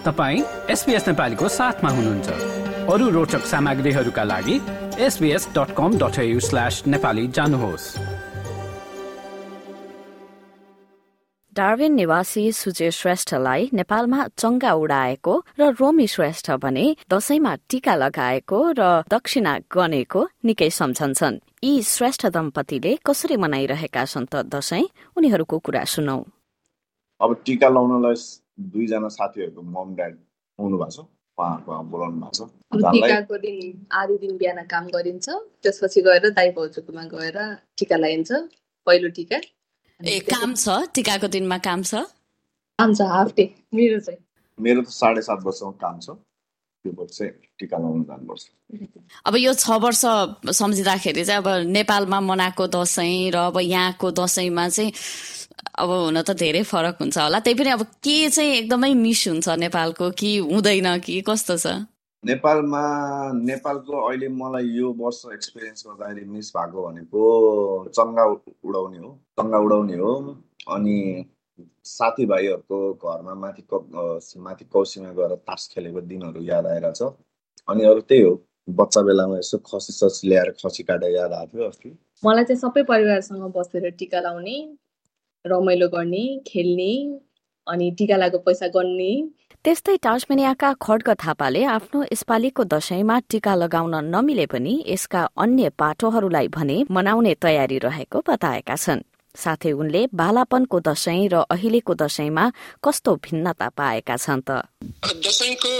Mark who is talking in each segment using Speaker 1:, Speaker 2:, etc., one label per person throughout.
Speaker 1: तपाईँ एसपिएस नेपालीको साथमा हुनुहुन्छ। अरू रोचक सामग्रीहरूका लागि SBS dot com dot slash Nepali जानुहोस्।
Speaker 2: डार्विन निवासी सुजे श्रेष्ठलाई नेपालमा चङ्गा उडाएको र रोमी श्रेष्ठ भने दशैंमा टीका लगाएको र दक्षिणा गनेको निकै सम्झन्छन्। यी श्रेष्ठ दम्पतिले कसरी मनाइरहेका छन् त दशैं उनीहरूको कुरा सुनौ।
Speaker 3: अब टिका लाउनलाई दुईजना साथीहरूको मम ड्याड आउनु भएको छ उहाँहरूको बोलाउनु भएको
Speaker 4: छ टिकाको दिन आधी दिन बिहान काम गरिन्छ त्यसपछि गएर दाई भाउजूकोमा गएर टिका लगाइन्छ पहिलो टिका
Speaker 2: ए काम छ टिकाको दिनमा काम छ
Speaker 4: काम छ हाफ डे मेरो चाहिँ
Speaker 3: मेरो त साढे सात वर्षमा काम छ त्यो वर्ष चाहिँ टिका लगाउनु जानुपर्छ
Speaker 2: अब यो छ वर्ष सम्झिँदाखेरि चाहिँ अब नेपालमा मनाएको दसैँ र अब यहाँको दसैँमा चाहिँ अब हुन त धेरै फरक हुन्छ होला। त्यही पनि अब के चाहिँ एकदमै मिस हुन्छ नेपालको कि हुँदैन कि कस्तो छ?
Speaker 3: नेपालमा नेपालको अहिले मलाई यो वर्ष एक्सपिरियन्स गर्दाखेरि मिस भएको भनेको चङ्गा उडाउने हो चङ्गा उडाउने हो। अनि साथीभाइहरूको घरमा माथि माथि कौसीमा गएर तास खेलेको दिनहरू याद आइरहेछ अनि अरू त्यही हो बच्चा बेलामा यसो खसी ससी ल्याएर खसी काटेर याद आएको थियो अस्ति।
Speaker 4: मलाई चाहिँ सबै परिवारसँग बसेर टिका लाउने रमाइलो गर्ने खेल्ने अनि टिका लागेको पैसा गन्ने।
Speaker 2: त्यस्तै टास्मेनियाका खड्ग थापाले आफ्नो यसपालिको दशैंमा टीका लगाउन नमिले पनि यसका अन्य पाटोहरूलाई भने मनाउने तयारी रहेको बताएका छन्। साथै उनले बालापनको दशैं र अहिलेको दशैंमा कस्तो भिन्नता पाएका छन् त?
Speaker 5: दशैंको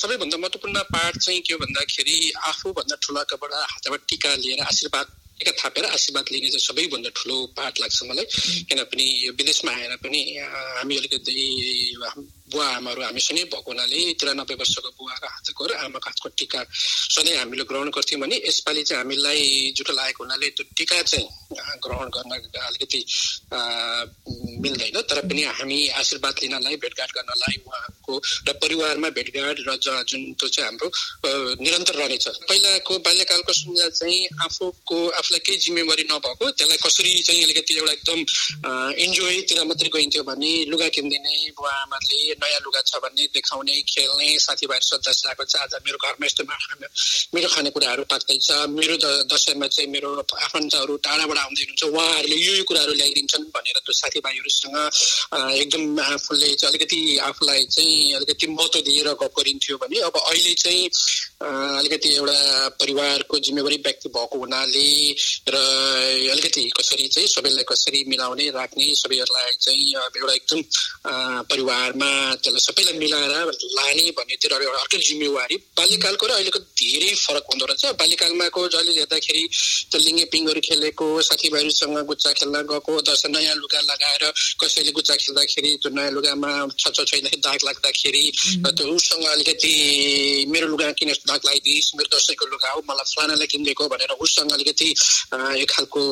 Speaker 5: सबैभन्दा महत्वपूर्ण पाठ चाहिँ के हो भन्दाखेरि आफूभन्दा ठुलाकाबाट हातबाट टिका लिएर आशीर्वाद टिका थापेर आशीर्वाद लिने चाहिँ सबैभन्दा ठुलो पाठ लाग्छ मलाई। किनभने यो विदेशमा आएर पनि हामी अलिकति बुवा आमाहरू हामीसँगै भएको हुनाले तिरानब्बे वर्षको बुवा र हातको र आमाको हातको टिका सधैँ हामीले ग्रहण गर्थ्यौँ भने यसपालि चाहिँ हामीलाई जुटो लागेको हुनाले त्यो टिका चाहिँ ग्रहण गर्न अलिकति मिल्दैन। तर पनि हामी आशीर्वाद लिनलाई भेटघाट गर्नलाई उहाँको र परिवारमा भेटघाट र जुन त्यो चाहिँ हाम्रो निरन्तर रहनेछ। पहिलाको बाल्यकालको सुविधा चाहिँ आफूको आफूलाई केही जिम्मेवारी नभएको त्यसलाई कसरी चाहिँ अलिकति एउटा एकदम इन्जोयतिर मात्रै गइन्थ्यो भने लुगा किनिदिने बुवा आमाले नयाँ लुगा छ भन्ने देखाउने खेल्ने साथीभाइहरू सोद्धा आएको छ आज मेरो घरमा यस्तो मेरो खानेकुराहरू पाक्दैछ मेरो दसैँमा चाहिँ मेरो आफन्तहरू टाढाबाट आउँदै हुनुहुन्छ उहाँहरूले यो यो कुराहरू ल्याइदिन्छन् भनेर त्यो साथीभाइहरूसँग एकदम आफूले अलिकति आफूलाई चाहिँ अलिकति महत्त्व दिएर गफ गरिन्थ्यो भने अब अहिले चाहिँ अलिकति एउटा परिवारको जिम्मेवारी व्यक्ति भएको हुनाले र अलिकति कसरी चाहिँ सबैलाई कसरी मिलाउने राख्ने सबैहरूलाई चाहिँ एउटा एकदम परिवारमा त्यसलाई सबैलाई मिलाएर लाने भन्नेतिर एउटा अर्कै जिम्मेवारी। बाल्यकालको र अहिलेको धेरै फरक हुँदो रहेछ। बाल्यकालमाको जहिले हेर्दाखेरि त्यो लिङ्गे पिङहरू खेलेको साथीभाइहरूसँग गुच्चा खेल्न गएको दस नयाँ लुगा लगाएर कसैले गुच्चा खेल्दाखेरि त्यो नयाँ लुगामा छ छैदाखेरि दाग लाग्दाखेरि त्यो उसँग अलिकति मेरो लुगा किन दाग लगाइदिइस् मेरो दसैँको लुगा हो मलाई फलानालाई किनिदिएको भनेर उसँग अलिकति एक खालको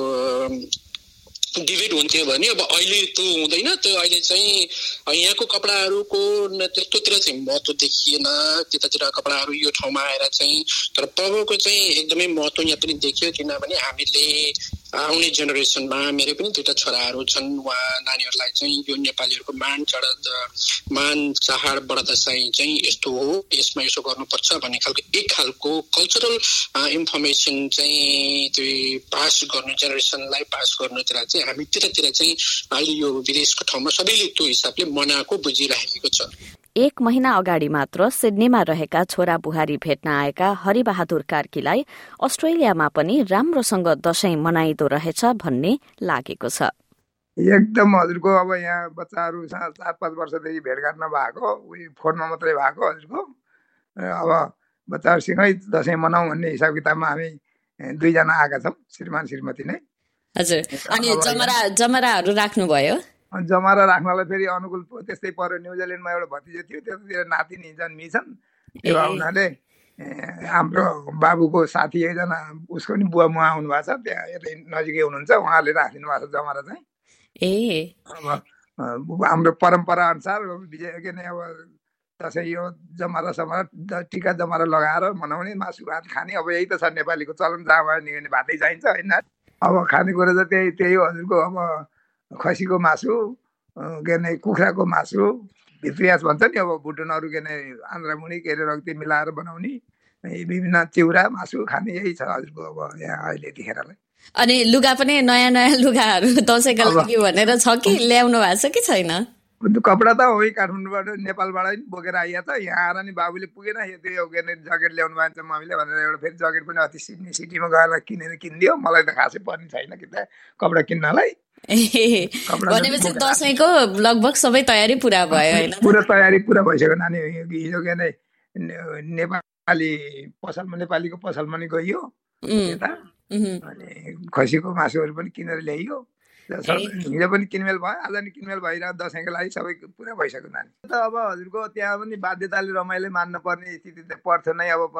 Speaker 5: डिबेट हुन्थ्यो भने अब अहिले त्यो हुँदैन त्यो अहिले चाहिँ यहाँको कपडाहरूको त्यस्तोतिर चाहिँ महत्त्व देखिएन त्यतातिर कपडाहरू यो ठाउँमा आएर चाहिँ तर पर्वको चाहिँ एकदमै महत्त्व यहाँ पनि देखियो किनभने हामीले आउने जेनेरेसनमा मेरो पनि दुईवटा छोराहरू छन्। उहाँ नानीहरूलाई चाहिँ यो नेपालीहरूको मान चढ मान चाड बढ्दा चाहिँ चाहिँ यस्तो हो। यसमा यसो गर्नुपर्छ भन्ने खालको एक खालको कल्चरल इन्फर्मेसन चाहिँ त्यो पास गर्नु जेनेरेसनलाई पास गर्नुतिर चाहिँ हामी त्यतातिर चाहिँ अहिले यो विदेशको ठाउँमा सबैले त्यो हिसाबले मनाएको बुझिराखेको छ।
Speaker 2: एक महिना अगाडि मात्र सिडनीमा रहेका छोरा बुहारी भेट्न आएका हरिबहादुर कार्कीलाई अस्ट्रेलियामा पनि राम्रोसँग दशैं मनाइदो रहेछ भन्ने लागेको छ।
Speaker 6: एकदम हजुरको अब यहाँ बच्चाहरू चार पाँच वर्षदेखि भेटघाट नभएको उयो फोनमा मात्रै भएको हजुरको। अब बच्चाहरूसँगै दसैँ मनाउँ भन्ने हिसाब किताबमा हामी दुईजना आएका छौँ श्रीमान श्रीमती नै।
Speaker 2: हजुर। अनि जमरा जमराहरू राख्नुभयो?
Speaker 6: जमारा राख्नलाई फेरि अनुकूल त्यस्तै पर्यो। न्युजिल्यान्डमा एउटा भतिजा थियो त्यतातिर नातिनी जन्मी छन् त्यो हुनाले हाम्रो बाबुको साथी एकजना उसको नि बुवा मुवा आउनु भएको छ त्यहाँ यतै नजिकै हुनुहुन्छ उहाँले राखिदिनु भएको छ जमारा चाहिँ।
Speaker 2: ए।
Speaker 6: अब हाम्रो परम्परा अनुसार विजय के नै अब दसैँ यो जमारा समारा टिका जमारा लगाएर मनाउने मासु भात खाने अब यही त छ नेपालीको चलन जहाँ निकाल्ने भातै चाहिन्छ होइन। अब खानेकुरा त त्यही त्यही हो हजुरको अब खसीको मासु के अरे कुखुराको मासु भित्रियास भन्छ नि अब भुटुनहरू के अरे आन्द्रामुनि के अरे रक्ती मिलाएर बनाउने विभिन्न चिउरा मासु खाने यही छ हजुरको अब यहाँ अहिले यतिखेरलाई
Speaker 2: अनि लुगा पनि नयाँ नयाँ लुगाहरू दसैँको लागि भनेर छ कि ल्याउनु भएको छ कि छैन?
Speaker 6: कपडा त हो काठमाडौँबाट नेपालबाट नि बोकेर आइया त यहाँ आएर नि बाबुले पुगेन त्यो अरे जकेट ल्याउनु भएको छ मम्मीले भनेर एउटा फेरि जकेट पनि अति सिडनी सिटीमा गएर किनेर किनिदियो मलाई त खासै पर्ने छैन कि त कपडा किन्नलाई।
Speaker 2: भनेपछि दसैँको लगभग सबै तयारी पुरा भयो होइन
Speaker 6: पुरा तयारी पुरा भइसक्यो नानी। हिजो के नै नेपाली पसलमा नेपालीको पसलमा नि गइयो यता। अनि खसीको मासुहरू पनि किनेर ल्याइयो। हिजो पनि किनमेल भयो आज नि किनमेल भइरहेको दसैँको लागि सबै पुरा भइसक्यो नानी। त अब हजुरको त्यहाँ पनि बाध्यताले रमाइलो मान्नु पर्ने स्थिति त पर्थ्यो नै। अब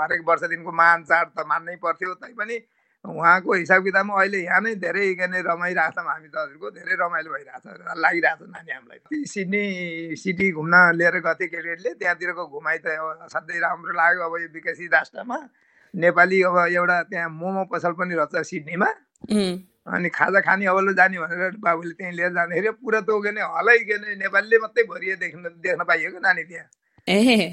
Speaker 6: हरेक वर्षदेखिको महान चाड त मान्नै पर्थ्यो। तैपनि उहाँको हिसाब किताबमा अहिले यहाँ नै धेरै के अरे रमाइरहेको छौँ हामी त हजुरको धेरै रमाइलो भइरहेको छ लागिरहेको छ नानी हामीलाई। सिडनी सिटी घुम्न लिएर गथे केटीहरूले त्यहाँतिरको घुमाइ त अब असाध्यै राम्रो लाग्यो अब यो विकसित राष्ट्रमा। नेपाली अब एउटा त्यहाँ मोमो पसल पनि रहेछ सिडनीमा। अनि खाजा खाने अबलो जाने भनेर बाबुले त्यहीँ लिएर जाँदाखेरि पुरा तोके नै हलै के नेपालीले मात्रै भरिए देख्न देख्न पाइयो क्या नानी त्यहाँ।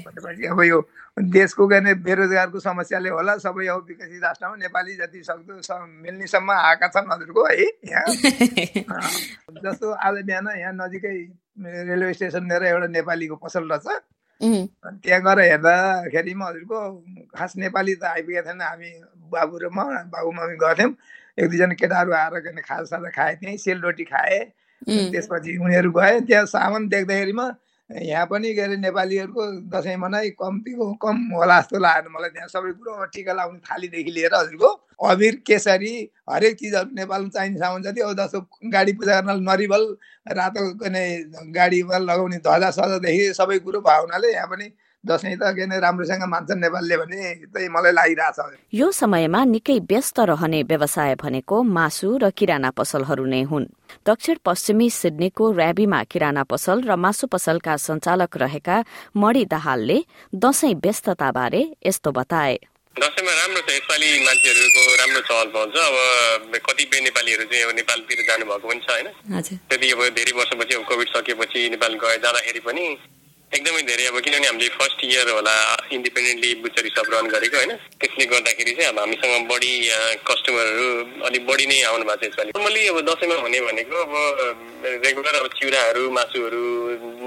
Speaker 6: भनेपछि अब यो देशको के बेरोजगारको समस्याले होला सबै अब विकसित राष्ट्रमा नेपाली जति सक्दो मिल्नेसम्म आएका छन् हजुरको है यहाँ। जस्तो आज बिहान यहाँ नजिकै रेलवे स्टेसन लिएर एउटा नेपालीको पसल रहेछ। त्यहाँ गएर हेर्दाखेरि हजुरको खास नेपाली त आइपुगेको थिएन। हामी बाबु र म बाबु मम्मी गर्थ्यौँ। एक दुईजना केटाहरू आएर खाजा साजा खाए त्यहीँ सेलरोटी खाए। त्यसपछि उनीहरू गए। त्यहाँ सामान देख्दाखेरिमा यहाँ पनि के अरे नेपालीहरूको दसैँ मनाइ कम्तीको कम होला जस्तो लाग्यो मलाई त्यहाँ सबै कुरो टिका लगाउने थालीदेखि लिएर हजुरको अबिर केसरी हरेक चिजहरू नेपालमा चाहिने सामान जति अब जस्तो गाडी पूजा गर्न नरिवल रातो गाडीमा लगाउने ध्वजा सजादेखि सबै कुरो भयो हुनाले यहाँ पनि दसैँ त के राम्रोसँग मान्छन् नेपालले भने चाहिँ मलाई लागिरहेछ
Speaker 2: यो समयमा निकै व्यस्त रहने व्यवसाय भनेको मासु र किराना पसलहरू नै हुन्। दक्षिण पश्चिमी सिडनीको ऱ्याबीमा किराना पसल र मासु पसलका सञ्चालक रहेका मणि दाहालले दशैं व्यस्तताबारे यस्तो बताए।
Speaker 7: दसैँमा राम्रो छ यसपालि मान्छेहरूको राम्रो चहल पहल छ अब कतिपय नेपालीहरू चाहिँ अब नेपालतिर जानुभएको पनि छ होइन? त्यति अब धेरै वर्षपछि अब कोभिड सकिएपछि नेपाल गए जाँदाखेरि पनि एकदमै धेरै अब किनभने हामीले फर्स्ट इयर होला इन्डिपेन्डेन्टली बुचरी सप रन गरेको होइन त्यसले गर्दाखेरि चाहिँ अब हामीसँग बढी कस्टमरहरू अलिक बढी नै आउनु भएको छ यसपालि नर्मली अब दसैँमा हुने भनेको अब रेगुलर अब चिउराहरू मासुहरू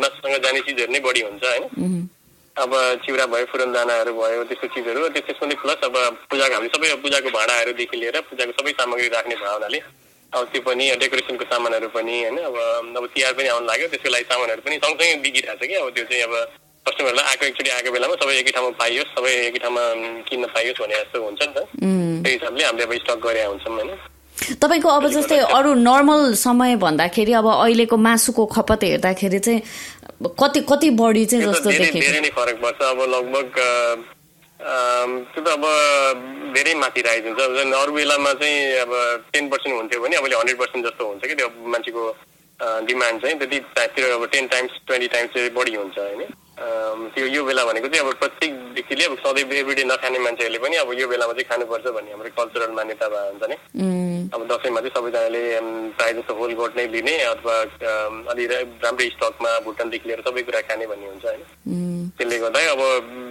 Speaker 7: मासुसँग जाने चिजहरू नै बढी हुन्छ होइन। अब चिउरा भयो फुरनदानाहरू भयो त्यस्तो चिजहरू त्यसमा प्लस अब पूजाको हामीले सबै पूजाको भाँडाहरूदेखि लिएर पूजाको सबै सामग्री राख्ने भयो हुनाले अब त्यो पनि डेकोरेसनको सामानहरू पनि होइन अब अब तिहार पनि आउनु लाग्यो त्यसको लागि सामानहरू पनि सँगसँगै बिगिरहेको छ कि अब त्यो चाहिँ अब कस्टमरलाई आएको एकचोटि आएको बेलामा सबै एकै ठाउँमा पाइयोस् सबै एकै ठाउँमा किन्न पाइयोस् भने जस्तो हुन्छ नि त। त्यही हिसाबले हामीले अब स्टक गरे हुन्छौँ होइन।
Speaker 2: तपाईँको अब जस्तै अरू नर्मल समय भन्दाखेरि अब अहिलेको मासुको खपत हेर्दाखेरि चाहिँ कति कति बढी चाहिँ जस्तो
Speaker 7: धेरै नै फरक पर्छ। अब लगभग त्यो त अब धेरै माथि राखेको हुन्छ। अरू बेलामा चाहिँ अब टेन पर्सेन्ट हुन्थ्यो भने अब हन्ड्रेड पर्सेन्ट जस्तो हुन्छ कि त्यो मान्छेको डिमान्ड चाहिँ। त्यति त्यो अब टेन टाइम्स ट्वेन्टी टाइम्स चाहिँ बढी हुन्छ होइन। त्यो यो बेला भनेको चाहिँ अब प्रत्येक व्यक्तिले अब सधैँ एभ्रिडे नखाने मान्छेहरूले पनि अब यो बेलामा चाहिँ खानुपर्छ भन्ने हाम्रो कल्चरल मान्यता भए हुन्छ नि। अब दसैँमा चाहिँ सबैजनाले प्रायः जस्तो होल गोट नै लिने अथवा अलि राम्रै स्टकमा भुटानदेखि लिएर सबै कुरा खाने भन्ने हुन्छ होइन। त्यसले गर्दा अब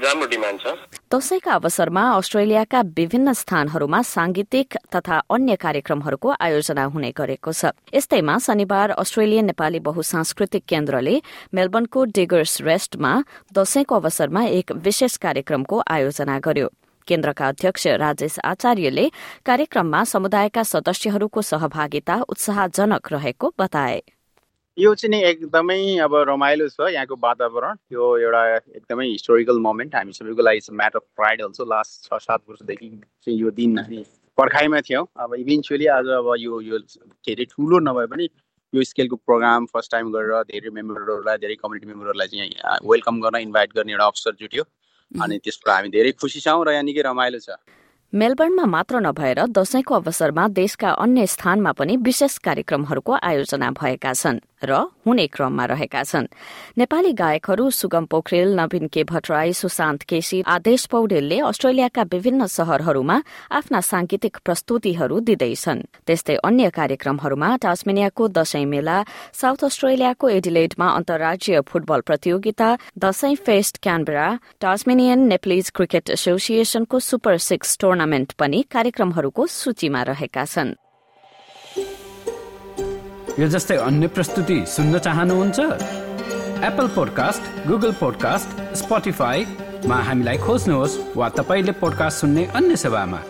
Speaker 7: राम्रो डिमान्ड छ।
Speaker 2: दशैंका अवसरमा अस्ट्रेलियाका विभिन्न स्थानहरूमा सांगीतिक तथा अन्य कार्यक्रमहरूको आयोजना हुने गरेको छ। यस्तैमा शनिबार अस्ट्रेलियन नेपाली बहुसांस्कृतिक केन्द्रले मेलबर्नको डिगर्स रेस्टमा दशैंको अवसरमा एक विशेष कार्यक्रमको आयोजना गर्यो। केन्द्रका अध्यक्ष राजेश आचार्यले कार्यक्रममा समुदायका सदस्यहरूको सहभागिता उत्साहजनक रहेको बताए।
Speaker 8: यो चाहिँ नि एकदमै अब रमाइलो छ यहाँको वातावरण। यो एउटा एकदमै हिस्टोरिकल मोमेन्ट हामी सबैको लागि matter of pride also last छ सात वर्षदेखि चाहिँ यो दिन हामी पर्खाइमा थियौँ। अब इभेन्चुली आज अब यो यो के अरे ठुलो नभए पनि यो स्केलको प्रोग्राम फर्स्ट टाइम गरेर धेरै मेम्बरहरूलाई धेरै कम्युनिटी मेम्बरहरूलाई चाहिँ वेलकम गर्न इन्भाइट गर्ने एउटा अवसर जुट्यो। अनि त्यसबाट हामी धेरै खुसी छौँ र यहाँ निकै रमाइलो छ।
Speaker 2: मेलबर्नमा मात्र नभएर दशैंको अवसरमा देशका अन्य स्थानमा पनि विशेष कार्यक्रमहरूको आयोजना भएका छन् र हुने क्रममा रहेका छन्। नेपाली गायकहरू सुगम पोखरेल नवीन के भट्टराई सुशान्त केसी आदेश पौडेलले अस्ट्रेलियाका विभिन्न शहरहरूमा आफ्ना सांगीतिक प्रस्तुतिहरू दिँदैछन्। त्यस्तै अन्य कार्यक्रमहरूमा टास्मेनियाको दशैं मेला साउथ अस्ट्रेलियाको एडिलेडमा अन्तर्राज्यीय फुटबल प्रतियोगिता Dashain fest Canberra Tasmanian Nepalese cricket एसोसिएशनको super six tournament पनि कार्यक्रमहरूको सूचीमा रहेका छन्।
Speaker 1: यो जस्तै अन्य प्रस्तुति सुन्न चाहनुहुन्छ? एप्पल पोडकास्ट गुगल पोडकास्ट स्पोटिफाईमा हामीलाई खोज्नुहोस् वा तपाईँले पोडकास्ट सुन्ने अन्य सेवामा।